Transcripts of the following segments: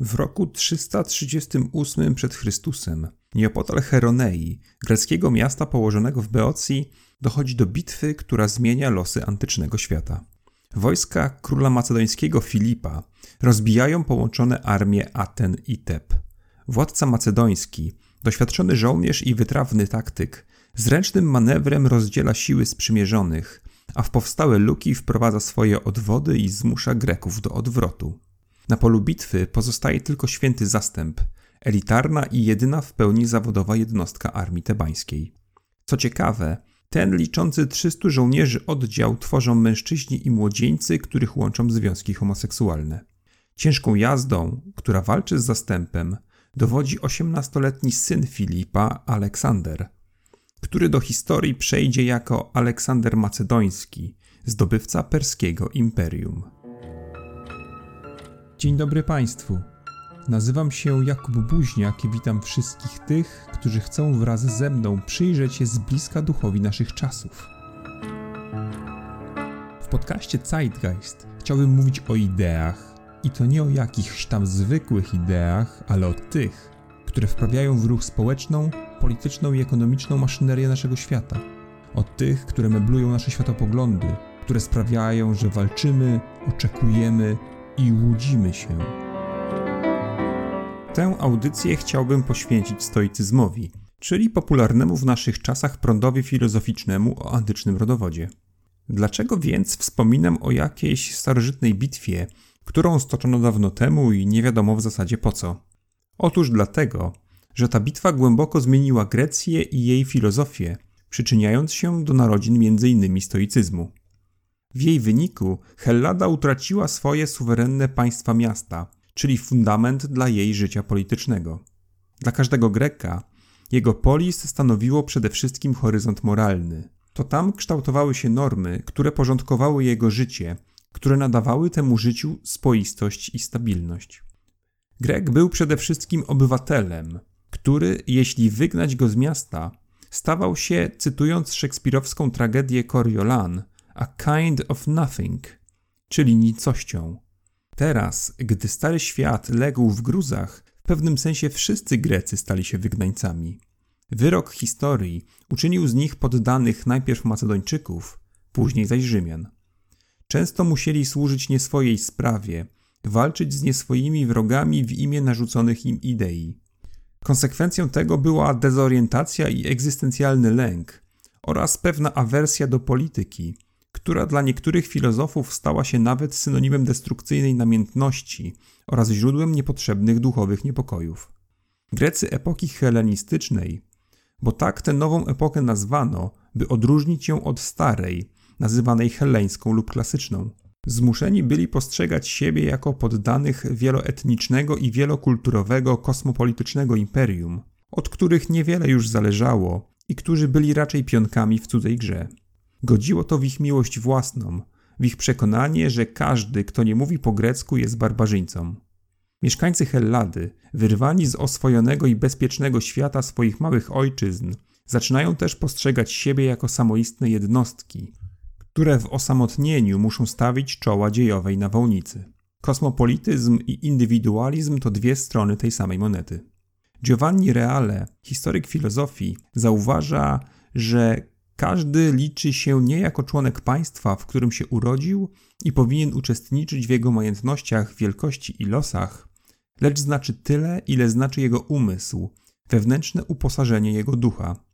W roku 338 przed Chrystusem nieopodal Heronei, greckiego miasta położonego w Beocji, dochodzi do bitwy, która zmienia losy antycznego świata. Wojska króla macedońskiego Filipa rozbijają połączone armie Aten i Teb. Władca macedoński, doświadczony żołnierz i wytrawny taktyk, zręcznym manewrem rozdziela siły sprzymierzonych, a w powstałe luki wprowadza swoje odwody i zmusza Greków do odwrotu. Na polu bitwy pozostaje tylko święty zastęp, elitarna i jedyna w pełni zawodowa jednostka armii tebańskiej. Co ciekawe, ten liczący 300 żołnierzy oddział tworzą mężczyźni i młodzieńcy, których łączą związki homoseksualne. Ciężką jazdą, która walczy z zastępem, dowodzi 18-letni syn Filipa, Aleksander, który do historii przejdzie jako Aleksander Macedoński, zdobywca perskiego imperium. Dzień dobry Państwu. Nazywam się Jakub Buźniak i witam wszystkich tych, którzy chcą wraz ze mną przyjrzeć się z bliska duchowi naszych czasów. W podcaście Zeitgeist chciałbym mówić o ideach i to nie o jakichś tam zwykłych ideach, ale o tych, które wprawiają w ruch społeczną, polityczną i ekonomiczną maszynerię naszego świata. O tych, które meblują nasze światopoglądy, które sprawiają, że walczymy, oczekujemy i łudzimy się. Tę audycję chciałbym poświęcić stoicyzmowi, czyli popularnemu w naszych czasach prądowi filozoficznemu o antycznym rodowodzie. Dlaczego więc wspominam o jakiejś starożytnej bitwie, którą stoczono dawno temu i nie wiadomo w zasadzie po co? Otóż dlatego, że ta bitwa głęboko zmieniła Grecję i jej filozofię, przyczyniając się do narodzin m.in. stoicyzmu. W jej wyniku Hellada utraciła swoje suwerenne państwa miasta, czyli fundament dla jej życia politycznego. Dla każdego Greka jego polis stanowiło przede wszystkim horyzont moralny. To tam kształtowały się normy, które porządkowały jego życie, które nadawały temu życiu spoistość i stabilność. Grek był przede wszystkim obywatelem, który, jeśli wygnać go z miasta, stawał się, cytując szekspirowską tragedię Coriolan, a kind of nothing, czyli nicością. Teraz, gdy stary świat legł w gruzach, w pewnym sensie wszyscy Grecy stali się wygnańcami. Wyrok historii uczynił z nich poddanych najpierw Macedończyków, później zaś Rzymian. Często musieli służyć nie swojej sprawie, walczyć z nieswoimi wrogami w imię narzuconych im idei. Konsekwencją tego była dezorientacja i egzystencjalny lęk oraz pewna awersja do polityki, która dla niektórych filozofów stała się nawet synonimem destrukcyjnej namiętności oraz źródłem niepotrzebnych duchowych niepokojów. Grecy epoki hellenistycznej, bo tak tę nową epokę nazwano, by odróżnić ją od starej, nazywanej helleńską lub klasyczną, zmuszeni byli postrzegać siebie jako poddanych wieloetnicznego i wielokulturowego kosmopolitycznego imperium, od których niewiele już zależało i którzy byli raczej pionkami w cudzej grze. Godziło to w ich miłość własną, w ich przekonanie, że każdy, kto nie mówi po grecku, jest barbarzyńcą. Mieszkańcy Hellady, wyrwani z oswojonego i bezpiecznego świata swoich małych ojczyzn, zaczynają też postrzegać siebie jako samoistne jednostki, które w osamotnieniu muszą stawić czoła dziejowej nawałnicy. Kosmopolityzm i indywidualizm to dwie strony tej samej monety. Giovanni Reale, historyk filozofii, zauważa, że każdy liczy się nie jako członek państwa, w którym się urodził i powinien uczestniczyć w jego majątnościach, wielkości i losach, lecz znaczy tyle, ile znaczy jego umysł, wewnętrzne uposażenie jego ducha.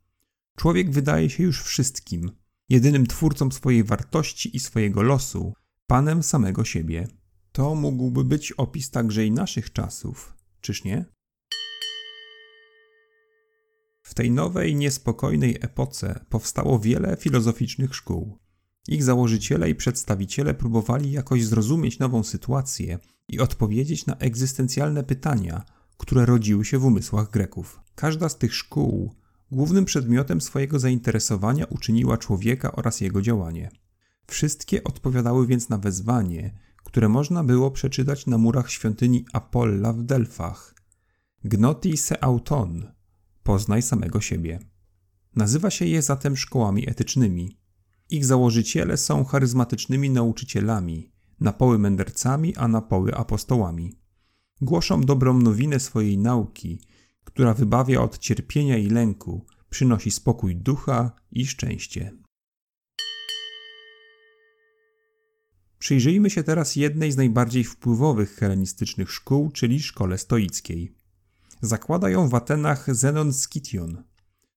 Człowiek wydaje się już wszystkim, jedynym twórcą swojej wartości i swojego losu, panem samego siebie. To mógłby być opis także i naszych czasów, czyż nie? W tej nowej, niespokojnej epoce powstało wiele filozoficznych szkół. Ich założyciele i przedstawiciele próbowali jakoś zrozumieć nową sytuację i odpowiedzieć na egzystencjalne pytania, które rodziły się w umysłach Greków. Każda z tych szkół głównym przedmiotem swojego zainteresowania uczyniła człowieka oraz jego działanie. Wszystkie odpowiadały więc na wezwanie, które można było przeczytać na murach świątyni Apolla w Delfach. Gnoti se auton, poznaj samego siebie. Nazywa się je zatem szkołami etycznymi. Ich założyciele są charyzmatycznymi nauczycielami, napoły mędrcami, a napoły apostołami. Głoszą dobrą nowinę swojej nauki, która wybawia od cierpienia i lęku, przynosi spokój ducha i szczęście. Przyjrzyjmy się teraz jednej z najbardziej wpływowych helenistycznych szkół, czyli szkole stoickiej. Zakłada ją w Atenach Zenon Skition.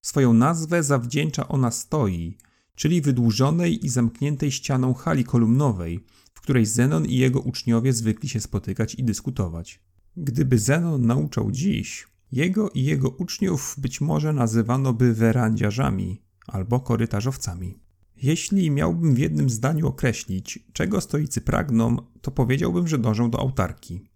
Swoją nazwę zawdzięcza ona stoi, czyli wydłużonej i zamkniętej ścianą hali kolumnowej, w której Zenon i jego uczniowie zwykli się spotykać i dyskutować. Gdyby Zenon nauczał dziś, jego i jego uczniów być może nazywano by werandziarzami albo korytarzowcami. Jeśli miałbym w jednym zdaniu określić, czego stoicy pragną, to powiedziałbym, że dążą do autarki.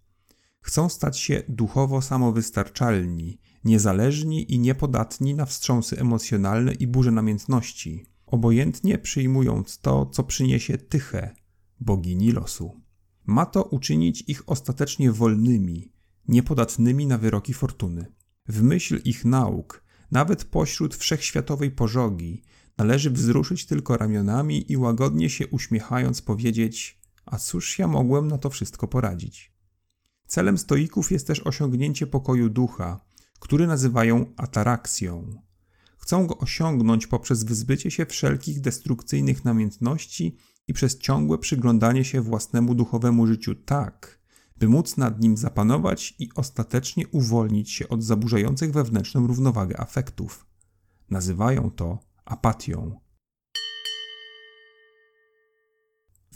Chcą stać się duchowo samowystarczalni, niezależni i niepodatni na wstrząsy emocjonalne i burze namiętności, obojętnie przyjmując to, co przyniesie Tychę, bogini losu. Ma to uczynić ich ostatecznie wolnymi, niepodatnymi na wyroki fortuny. W myśl ich nauk, nawet pośród wszechświatowej pożogi, należy wzruszyć tylko ramionami i łagodnie się uśmiechając powiedzieć: A cóż ja mogłem na to wszystko poradzić? Celem stoików jest też osiągnięcie pokoju ducha, który nazywają ataraksją. Chcą go osiągnąć poprzez wyzbycie się wszelkich destrukcyjnych namiętności i przez ciągłe przyglądanie się własnemu duchowemu życiu tak, by móc nad nim zapanować i ostatecznie uwolnić się od zaburzających wewnętrzną równowagę afektów. Nazywają to apatią.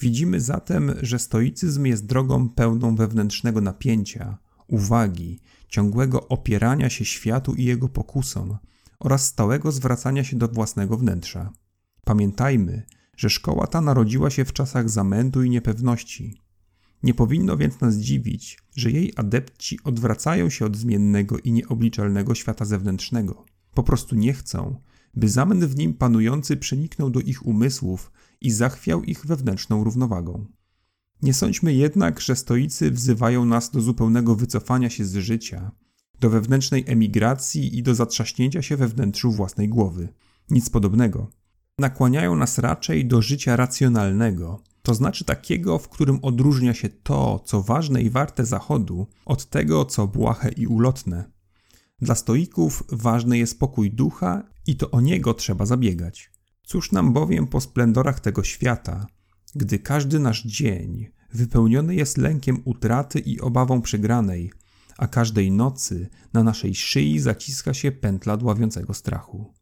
Widzimy zatem, że stoicyzm jest drogą pełną wewnętrznego napięcia, uwagi, ciągłego opierania się światu i jego pokusom oraz stałego zwracania się do własnego wnętrza. Pamiętajmy, że szkoła ta narodziła się w czasach zamętu i niepewności. Nie powinno więc nas dziwić, że jej adepci odwracają się od zmiennego i nieobliczalnego świata zewnętrznego. Po prostu nie chcą, by zamęt w nim panujący przeniknął do ich umysłów i zachwiał ich wewnętrzną równowagą. Nie sądźmy jednak, że stoicy wzywają nas do zupełnego wycofania się z życia, do wewnętrznej emigracji i do zatrzaśnięcia się we wnętrzu własnej głowy. Nic podobnego. Nakłaniają nas raczej do życia racjonalnego, to znaczy takiego, w którym odróżnia się to, co ważne i warte zachodu, od tego, co błahe i ulotne. Dla stoików ważny jest pokój ducha i to o niego trzeba zabiegać. Cóż nam bowiem po splendorach tego świata, gdy każdy nasz dzień wypełniony jest lękiem utraty i obawą przegranej, a każdej nocy na naszej szyi zaciska się pętla dławiącego strachu.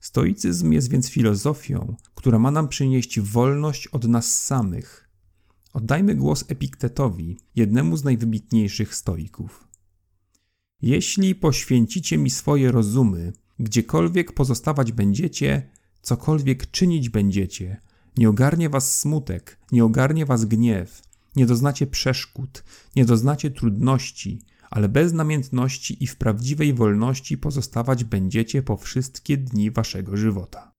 Stoicyzm jest więc filozofią, która ma nam przynieść wolność od nas samych. Oddajmy głos Epiktetowi, jednemu z najwybitniejszych stoików. Jeśli poświęcicie mi swoje rozumy, gdziekolwiek pozostawać będziecie, cokolwiek czynić będziecie, nie ogarnie was smutek, nie ogarnie was gniew, nie doznacie przeszkód, nie doznacie trudności, ale bez namiętności i w prawdziwej wolności pozostawać będziecie po wszystkie dni waszego żywota.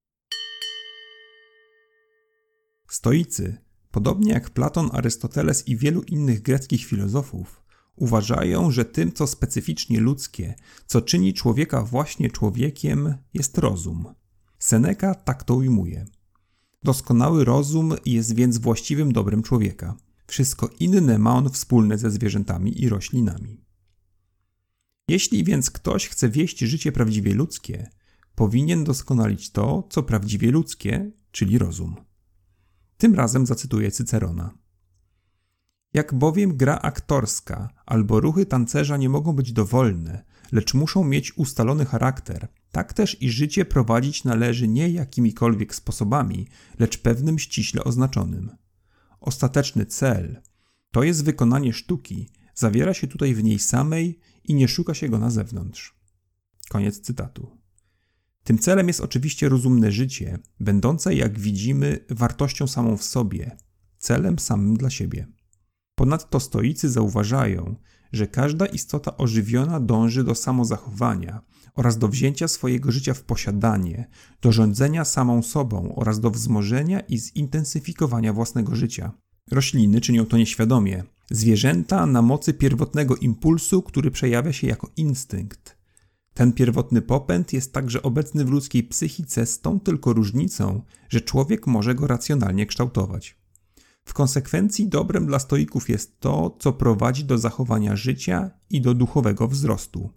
Stoicy, podobnie jak Platon, Arystoteles i wielu innych greckich filozofów, uważają, że tym, co specyficznie ludzkie, co czyni człowieka właśnie człowiekiem, jest rozum. Seneca tak to ujmuje. Doskonały rozum jest więc właściwym dobrem człowieka. Wszystko inne ma on wspólne ze zwierzętami i roślinami. Jeśli więc ktoś chce wieść życie prawdziwie ludzkie, powinien doskonalić to, co prawdziwie ludzkie, czyli rozum. Tym razem zacytuję Cycerona. Jak bowiem gra aktorska albo ruchy tancerza nie mogą być dowolne, lecz muszą mieć ustalony charakter, tak też i życie prowadzić należy nie jakimikolwiek sposobami, lecz pewnym ściśle oznaczonym. Ostateczny cel, to jest wykonanie sztuki, zawiera się tutaj w niej samej i nie szuka się go na zewnątrz. Koniec cytatu. Tym celem jest oczywiście rozumne życie, będące, jak widzimy, wartością samą w sobie, celem samym dla siebie. Ponadto stoicy zauważają, że każda istota ożywiona dąży do samozachowania oraz do wzięcia swojego życia w posiadanie, do rządzenia samą sobą oraz do wzmożenia i zintensyfikowania własnego życia. Rośliny czynią to nieświadomie. Zwierzęta na mocy pierwotnego impulsu, który przejawia się jako instynkt. Ten pierwotny popęd jest także obecny w ludzkiej psychice z tą tylko różnicą, że człowiek może go racjonalnie kształtować. W konsekwencji dobrem dla stoików jest to, co prowadzi do zachowania życia i do duchowego wzrostu.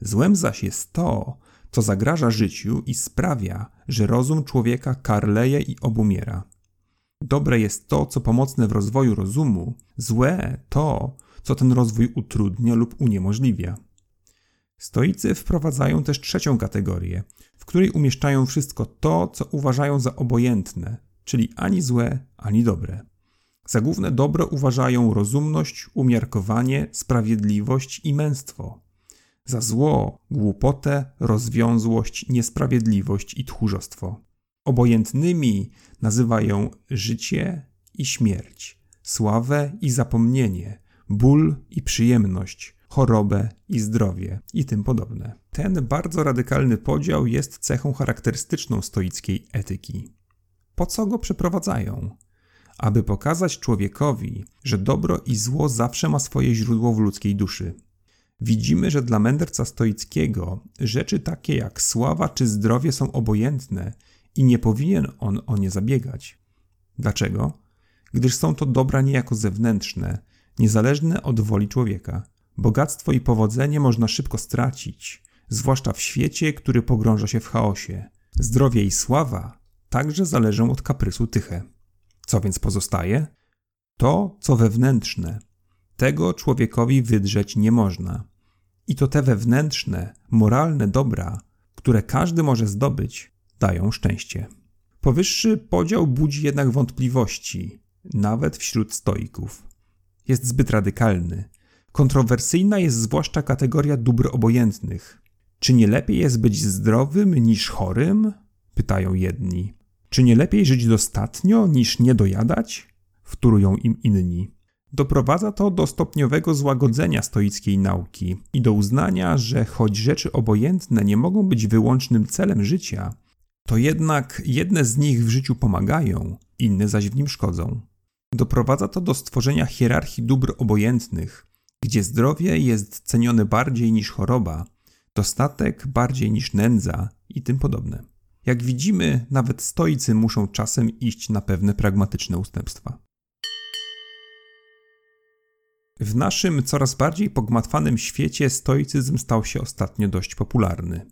Złem zaś jest to, co zagraża życiu i sprawia, że rozum człowieka karleje i obumiera. Dobre jest to, co pomocne w rozwoju rozumu, złe to, co ten rozwój utrudnia lub uniemożliwia. Stoicy wprowadzają też trzecią kategorię, w której umieszczają wszystko to, co uważają za obojętne, czyli ani złe, ani dobre. Za główne dobro uważają rozumność, umiarkowanie, sprawiedliwość i męstwo. Za zło, głupotę, rozwiązłość, niesprawiedliwość i tchórzostwo. Obojętnymi nazywają życie i śmierć, sławę i zapomnienie, ból i przyjemność, chorobę i zdrowie i tym podobne. Ten bardzo radykalny podział jest cechą charakterystyczną stoickiej etyki. Po co go przeprowadzają? Aby pokazać człowiekowi, że dobro i zło zawsze ma swoje źródło w ludzkiej duszy. Widzimy, że dla mędrca stoickiego rzeczy takie jak sława czy zdrowie są obojętne i nie powinien on o nie zabiegać. Dlaczego? Gdyż są to dobra niejako zewnętrzne, niezależne od woli człowieka. Bogactwo i powodzenie można szybko stracić, zwłaszcza w świecie, który pogrąża się w chaosie. Zdrowie i sława także zależą od kaprysu Tyche. Co więc pozostaje? To, co wewnętrzne. Tego człowiekowi wydrzeć nie można. I to te wewnętrzne, moralne dobra, które każdy może zdobyć, dają szczęście. Powyższy podział budzi jednak wątpliwości, nawet wśród stoików. Jest zbyt radykalny. Kontrowersyjna jest zwłaszcza kategoria dóbr obojętnych. Czy nie lepiej jest być zdrowym niż chorym? Pytają jedni. Czy nie lepiej żyć dostatnio niż nie dojadać? Wtórują im inni. Doprowadza to do stopniowego złagodzenia stoickiej nauki i do uznania, że choć rzeczy obojętne nie mogą być wyłącznym celem życia, to jednak jedne z nich w życiu pomagają, inne zaś w nim szkodzą. Doprowadza to do stworzenia hierarchii dóbr obojętnych, gdzie zdrowie jest cenione bardziej niż choroba, dostatek bardziej niż nędza i tym podobne. Jak widzimy, nawet stoicy muszą czasem iść na pewne pragmatyczne ustępstwa. W naszym coraz bardziej pogmatwanym świecie stoicyzm stał się ostatnio dość popularny.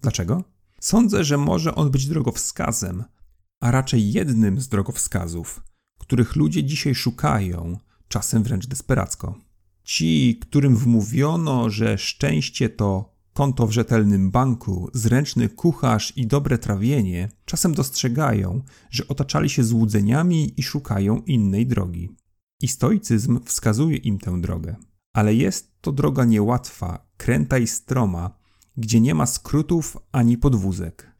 Dlaczego? Sądzę, że może on być drogowskazem, a raczej jednym z drogowskazów, których ludzie dzisiaj szukają, czasem wręcz desperacko. Ci, którym wmówiono, że szczęście to konto w rzetelnym banku, zręczny kucharz i dobre trawienie, czasem dostrzegają, że otaczali się złudzeniami i szukają innej drogi. I stoicyzm wskazuje im tę drogę. Ale jest to droga niełatwa, kręta i stroma, gdzie nie ma skrótów ani podwózek.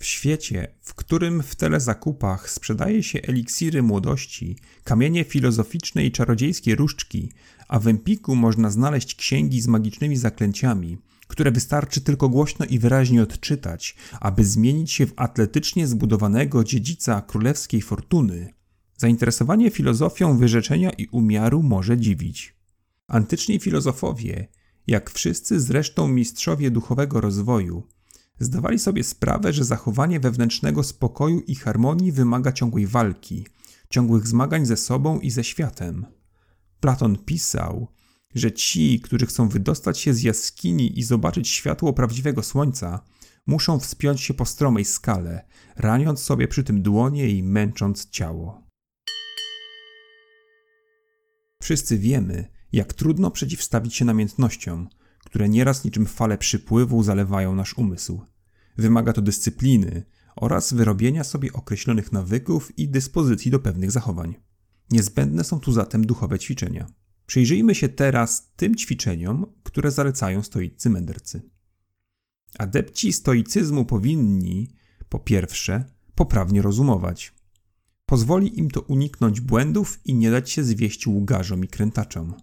W świecie, w którym w telezakupach sprzedaje się eliksiry młodości, kamienie filozoficzne i czarodziejskie różdżki, a w Empiku można znaleźć księgi z magicznymi zaklęciami, które wystarczy tylko głośno i wyraźnie odczytać, aby zmienić się w atletycznie zbudowanego dziedzica królewskiej fortuny, zainteresowanie filozofią wyrzeczenia i umiaru może dziwić. Antyczni filozofowie jak wszyscy zresztą mistrzowie duchowego rozwoju, zdawali sobie sprawę, że zachowanie wewnętrznego spokoju i harmonii wymaga ciągłej walki, ciągłych zmagań ze sobą i ze światem. Platon pisał, że ci, którzy chcą wydostać się z jaskini i zobaczyć światło prawdziwego słońca, muszą wspiąć się po stromej skale, raniąc sobie przy tym dłonie i męcząc ciało. Wszyscy wiemy, jak trudno przeciwstawić się namiętnościom, które nieraz niczym fale przypływu zalewają nasz umysł. Wymaga to dyscypliny oraz wyrobienia sobie określonych nawyków i dyspozycji do pewnych zachowań. Niezbędne są tu zatem duchowe ćwiczenia. Przyjrzyjmy się teraz tym ćwiczeniom, które zalecają stoicy mędrcy. Adepci stoicyzmu powinni, po pierwsze, poprawnie rozumować. Pozwoli im to uniknąć błędów i nie dać się zwieść łgarzom i krętaczom.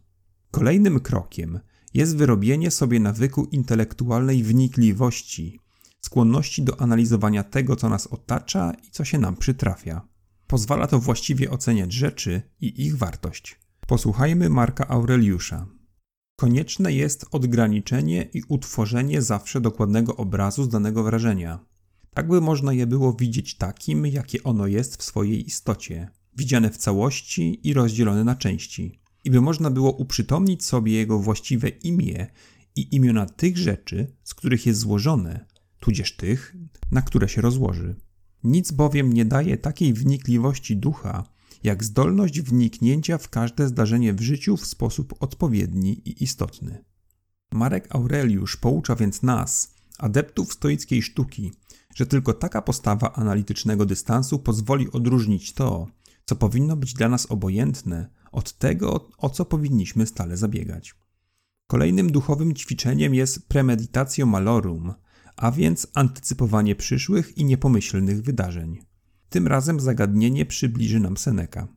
Kolejnym krokiem jest wyrobienie sobie nawyku intelektualnej wnikliwości, skłonności do analizowania tego, co nas otacza i co się nam przytrafia. Pozwala to właściwie oceniać rzeczy i ich wartość. Posłuchajmy Marka Aureliusza. Konieczne jest odgraniczenie i utworzenie zawsze dokładnego obrazu z danego wrażenia, tak by można je było widzieć takim, jakie ono jest w swojej istocie, widziane w całości i rozdzielone na części, i by można było uprzytomnić sobie jego właściwe imię i imiona tych rzeczy, z których jest złożone, tudzież tych, na które się rozłoży. Nic bowiem nie daje takiej wnikliwości ducha, jak zdolność wniknięcia w każde zdarzenie w życiu w sposób odpowiedni i istotny. Marek Aureliusz poucza więc nas, adeptów stoickiej sztuki, że tylko taka postawa analitycznego dystansu pozwoli odróżnić to, co powinno być dla nas obojętne, od tego, o co powinniśmy stale zabiegać. Kolejnym duchowym ćwiczeniem jest premeditatio malorum, a więc antycypowanie przyszłych i niepomyślnych wydarzeń. Tym razem zagadnienie przybliży nam Seneka.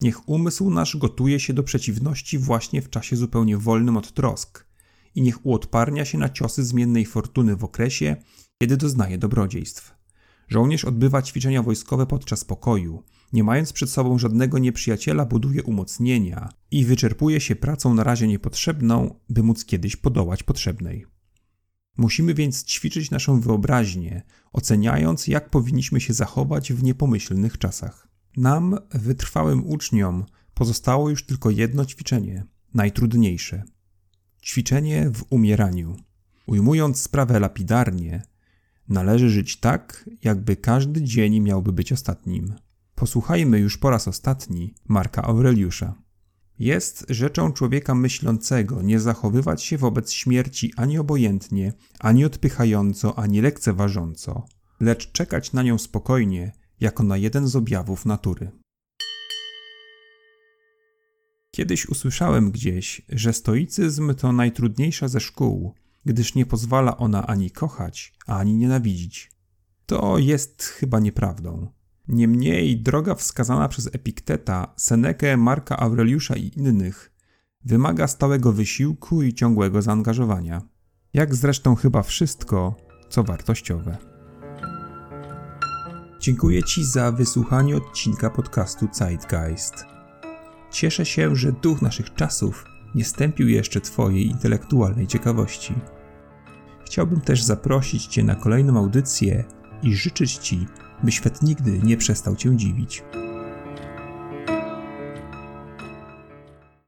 Niech umysł nasz gotuje się do przeciwności właśnie w czasie zupełnie wolnym od trosk i niech uodparnia się na ciosy zmiennej fortuny w okresie, kiedy doznaje dobrodziejstw. Żołnierz odbywa ćwiczenia wojskowe podczas pokoju, nie mając przed sobą żadnego nieprzyjaciela, buduje umocnienia i wyczerpuje się pracą na razie niepotrzebną, by móc kiedyś podołać potrzebnej. Musimy więc ćwiczyć naszą wyobraźnię, oceniając, jak powinniśmy się zachować w niepomyślnych czasach. Nam, wytrwałym uczniom, pozostało już tylko jedno ćwiczenie, najtrudniejsze. Ćwiczenie w umieraniu. Ujmując sprawę lapidarnie, należy żyć tak, jakby każdy dzień miałby być ostatnim. Posłuchajmy już po raz ostatni Marka Aureliusza. Jest rzeczą człowieka myślącego nie zachowywać się wobec śmierci ani obojętnie, ani odpychająco, ani lekceważąco, lecz czekać na nią spokojnie, jako na jeden z objawów natury. Kiedyś usłyszałem gdzieś, że stoicyzm to najtrudniejsza ze szkół, gdyż nie pozwala ona ani kochać, ani nienawidzić. To jest chyba nieprawdą. Niemniej droga wskazana przez Epikteta, Senekę, Marka Aureliusza i innych wymaga stałego wysiłku i ciągłego zaangażowania. Jak zresztą chyba wszystko, co wartościowe. Dziękuję Ci za wysłuchanie odcinka podcastu Zeitgeist. Cieszę się, że duch naszych czasów nie stępił jeszcze Twojej intelektualnej ciekawości. Chciałbym też zaprosić Cię na kolejną audycję i życzyć Ci by świat nigdy nie przestał cię dziwić.